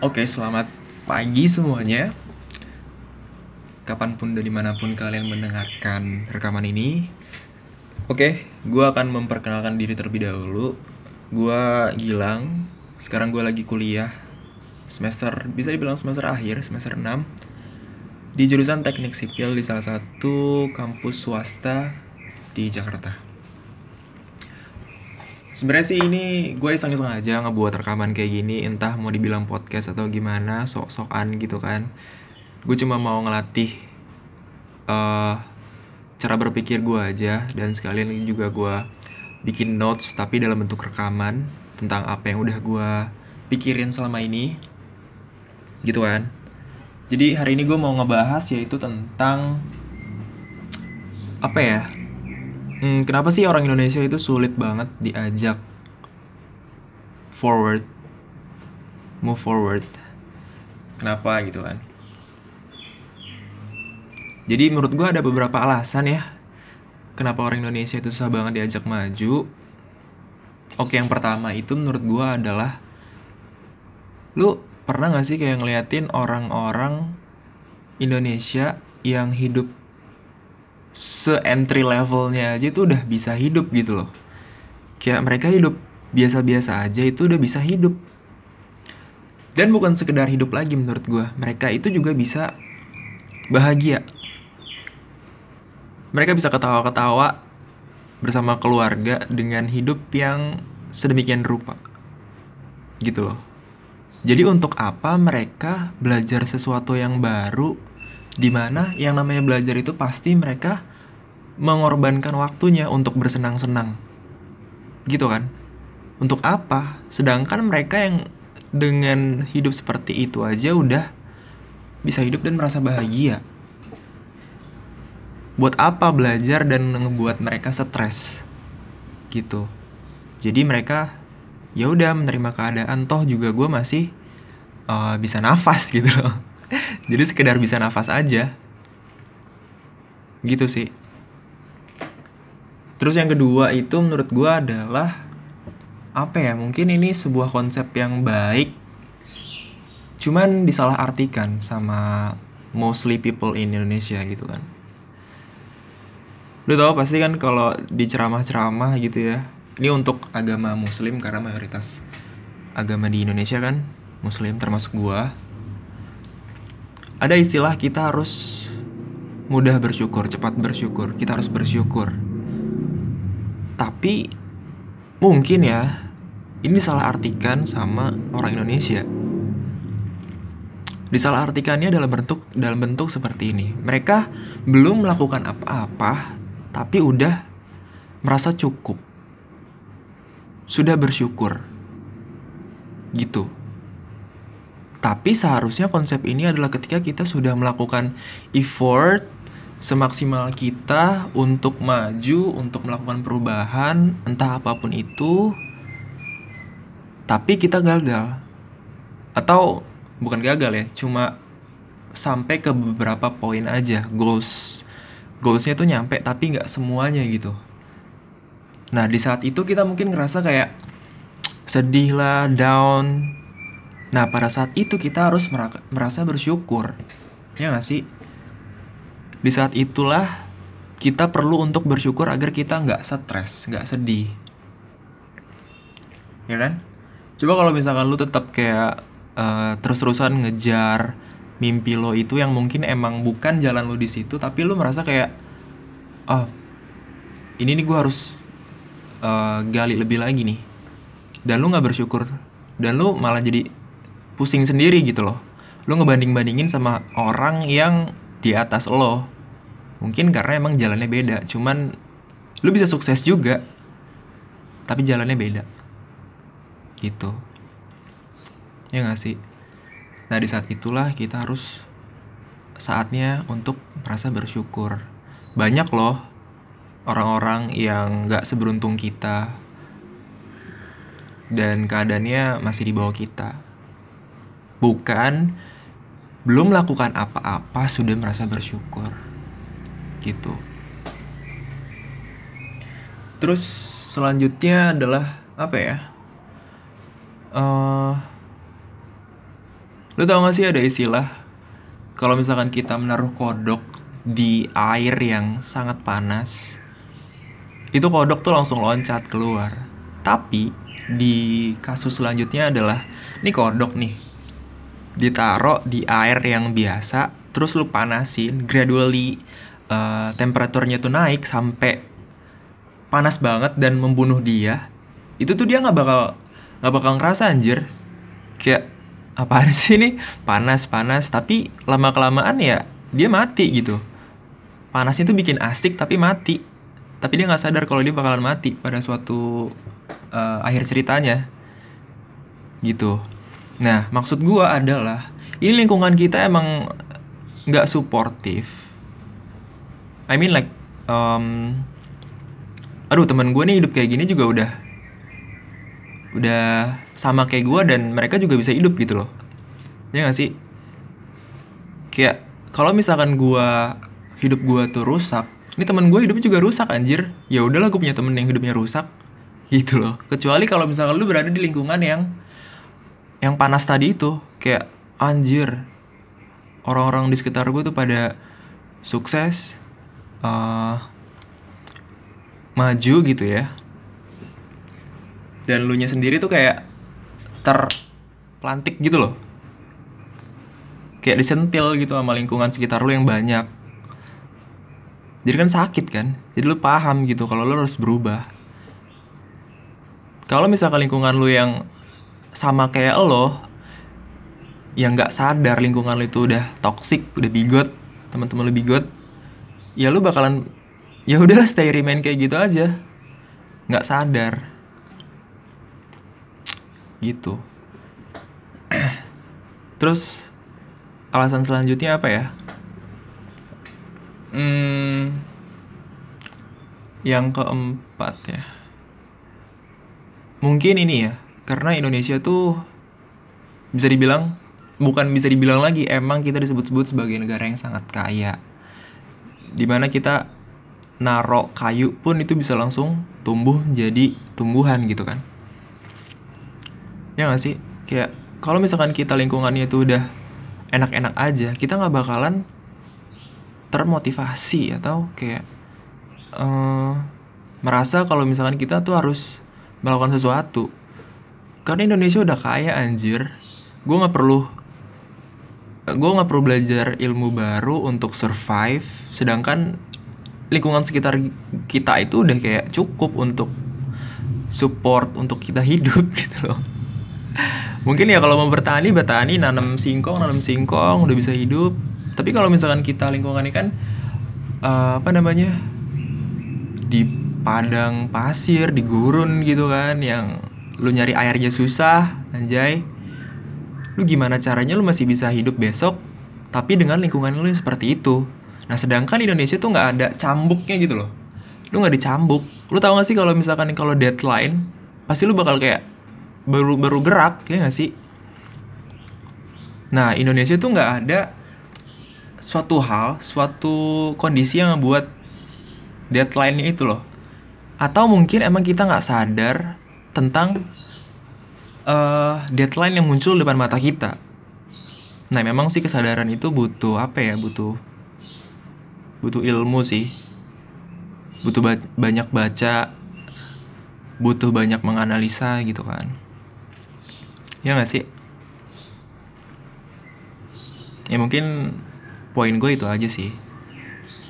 Oke, selamat pagi semuanya. Kapan pun dan di mana pun kalian mendengarkan rekaman ini. Oke, gue akan memperkenalkan diri terlebih dahulu. Gue Gilang, sekarang gue lagi kuliah semester, bisa dibilang semester akhir, semester 6 di jurusan teknik sipil di salah satu kampus swasta di Jakarta. Sebenarnya sih ini gue iseng-iseng aja ngebuat rekaman kayak gini, entah mau dibilang podcast atau gimana, sok-sokan gitu kan. Gue cuma mau ngelatih uh, cara berpikir gue aja dan sekalian juga gue bikin notes tapi dalam bentuk rekaman tentang apa yang udah gue pikirin selama ini gitu kan jadi hari ini gue mau ngebahas yaitu tentang apa ya hmm, kenapa sih orang Indonesia itu sulit banget diajak forward? Move forward. Kenapa gitu kan? Jadi menurut gue ada beberapa alasan ya kenapa orang Indonesia itu susah banget diajak maju. Oke yang pertama itu menurut gue adalah lu pernah gak sih kayak ngeliatin orang-orang Indonesia yang hidup se-entry levelnya aja itu udah bisa hidup gitu loh. Kayak mereka hidup biasa-biasa aja itu udah bisa hidup. Dan bukan sekedar hidup lagi menurut gue. Mereka itu juga bisa bahagia. Mereka bisa ketawa-ketawa bersama keluarga dengan hidup yang sedemikian rupa. Gitu loh. Jadi untuk apa mereka belajar sesuatu yang baru di mana yang namanya belajar itu pasti mereka mengorbankan waktunya untuk bersenang-senang. Gitu kan? Untuk apa? Sedangkan mereka yang dengan hidup seperti itu aja udah bisa hidup dan merasa bahagia. Buat apa belajar dan ngebuat mereka stres? Gitu. Jadi mereka ya udah menerima keadaan toh juga gue masih uh, bisa nafas gitu loh jadi sekedar bisa nafas aja. Gitu sih. Terus yang kedua itu menurut gue adalah apa ya mungkin ini sebuah konsep yang baik cuman disalahartikan sama mostly people in Indonesia gitu kan. Lu tau pasti kan kalau di ceramah-ceramah gitu ya ini untuk agama muslim karena mayoritas agama di Indonesia kan muslim termasuk gua ada istilah kita harus mudah bersyukur, cepat bersyukur. Kita harus bersyukur. Tapi mungkin ya ini salah artikan sama orang Indonesia. Disalah artikannya dalam bentuk dalam bentuk seperti ini. Mereka belum melakukan apa-apa tapi udah merasa cukup sudah bersyukur. Gitu. Tapi seharusnya konsep ini adalah ketika kita sudah melakukan effort semaksimal kita untuk maju, untuk melakukan perubahan, entah apa pun itu, tapi kita gagal. Atau bukan gagal ya, cuma sampai ke beberapa poin aja, goals goalsnya tuh nyampe tapi nggak semuanya gitu Nah di saat itu kita mungkin ngerasa kayak sedih lah, down. Nah pada saat itu kita harus merasa bersyukur. Ya gak sih? Di saat itulah kita perlu untuk bersyukur agar kita nggak stres, nggak sedih. Ya kan? Coba kalau misalkan lu tetap kayak uh, terus-terusan ngejar mimpi lo itu yang mungkin emang bukan jalan lo di situ, tapi lu merasa kayak, oh ini nih gue harus uh, gali lebih lagi nih dan lu nggak bersyukur dan lu malah jadi pusing sendiri gitu loh. Lu ngebanding bandingin sama orang yang di atas lo. Mungkin karena emang jalannya beda cuman lu bisa sukses juga tapi jalannya beda. Gitu. Ya gak sih? Nah di saat itulah kita harus saatnya untuk merasa bersyukur. Banyak loh orang-orang yang gak seberuntung kita dan keadaannya masih di bawah kita. Bukan belum melakukan apa-apa sudah merasa bersyukur. Gitu. Terus selanjutnya adalah apa ya? Uh, Lu tau gak sih ada istilah kalau misalkan kita menaruh kodok di air yang sangat panas, itu kodok tuh langsung loncat keluar. Tapi di kasus selanjutnya adalah ini kodok nih ditaruh di air yang biasa, terus lu panasin gradually uh, temperaturnya tuh naik sampai panas banget dan membunuh dia. Itu tuh dia nggak bakal nggak bakal ngerasa anjir. Kayak apaan sih ini? Panas panas tapi lama kelamaan ya dia mati gitu. Panasnya tuh bikin asik tapi mati. Tapi dia nggak sadar kalau dia bakalan mati pada suatu uh, akhir ceritanya. Gitu nah maksud gua adalah ini lingkungan kita emang nggak suportif. I mean like um, aduh teman gue nih hidup kayak gini juga udah udah sama kayak gue dan mereka juga bisa hidup gitu loh. Ya gak sih? Kayak kalau misalkan gue hidup gue tuh rusak ini teman gue hidupnya juga rusak anjir. Ya udahlah gue punya temen yang hidupnya rusak gitu loh. Kecuali kalau misalkan lu berada di lingkungan yang yang panas tadi itu kayak anjir orang-orang di sekitar gue tuh pada sukses uh, maju gitu ya. Dan lu nya sendiri tuh kayak terpelantik gitu loh. Kayak disentil gitu sama lingkungan sekitar lu yang banyak. Jadi kan sakit kan? Jadi lu paham gitu kalau lu harus berubah. Kalau misalkan lingkungan lu yang sama kayak lo yang nggak sadar lingkungan lu itu udah toxic udah bigot teman-teman lu bigot ya lu bakalan ya udah stay remain kayak gitu aja. Nggak sadar. Gitu. Terus alasan selanjutnya apa ya? Hmm, yang keempat ya. Mungkin ini ya karena Indonesia tuh bisa dibilang bukan bisa dibilang lagi emang kita disebut-sebut sebagai negara yang sangat kaya. Di mana kita narok kayu pun itu bisa langsung tumbuh jadi tumbuhan gitu kan. Ya gak sih? Kayak kalau misalkan kita lingkungannya itu udah enak-enak aja kita nggak bakalan termotivasi atau kayak uh, merasa kalau misalkan kita tuh harus melakukan sesuatu karena Indonesia udah kaya anjir. Gue nggak perlu gue nggak perlu belajar ilmu baru untuk survive. Sedangkan lingkungan sekitar kita itu udah kayak cukup untuk support untuk kita hidup gitu loh. Mungkin ya kalau mau bertani bertani. Nanam singkong nanam singkong udah bisa hidup. Tapi kalau misalkan kita lingkungan ini kan uh, apa namanya di padang pasir di gurun gitu kan yang lu nyari airnya susah anjay. Lu gimana caranya lu masih bisa hidup besok tapi dengan lingkungan lu yang seperti itu? Nah sedangkan Indonesia tuh nggak ada cambuknya gitu loh. Lu nggak dicambuk. Lu tau gak sih kalau misalkan kalau deadline pasti lu bakal kayak baru baru gerak ya nggak sih? Nah Indonesia tuh nggak ada suatu hal suatu kondisi yang membuat deadline-nya itu loh. Atau mungkin emang kita nggak sadar tentang uh, deadline yang muncul depan mata kita. Nah memang sih kesadaran itu butuh apa ya? Butuh butuh ilmu sih. Butuh ba banyak baca butuh banyak menganalisa gitu kan. Ya gak sih? Ya mungkin poin gue itu aja sih.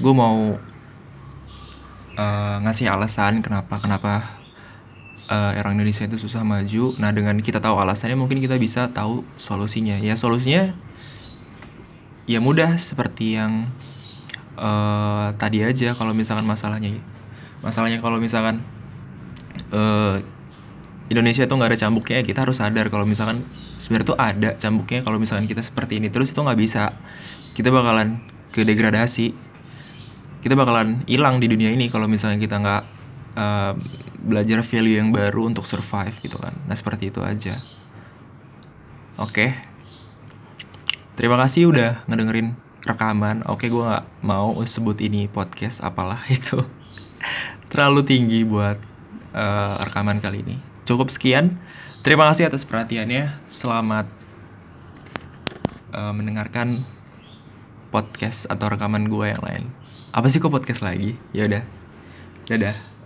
Gue mau uh, ngasih alasan kenapa kenapa uh, orang Indonesia itu susah maju. Nah dengan kita tahu alasannya mungkin kita bisa tahu solusinya. Ya solusinya ya mudah seperti yang uh, tadi aja kalau misalkan masalahnya. Masalahnya kalau misalkan uh, Indonesia tuh nggak ada cambuknya kita harus sadar kalau misalkan sebenarnya tuh ada cambuknya. Kalau misalkan kita seperti ini terus itu nggak bisa. Kita bakalan ke degradasi. Kita bakalan hilang di dunia ini kalau misalnya kita nggak uh, belajar value yang baru untuk survive gitu kan nah seperti itu aja oke okay. terima kasih udah ngedengerin rekaman oke okay, gue nggak mau sebut ini podcast apalah itu terlalu tinggi buat uh, rekaman kali ini Cukup sekian. Terima kasih atas perhatiannya. Selamat uh, mendengarkan podcast atau rekaman gue yang lain. Apa sih kok podcast lagi? Ya udah. Dadah.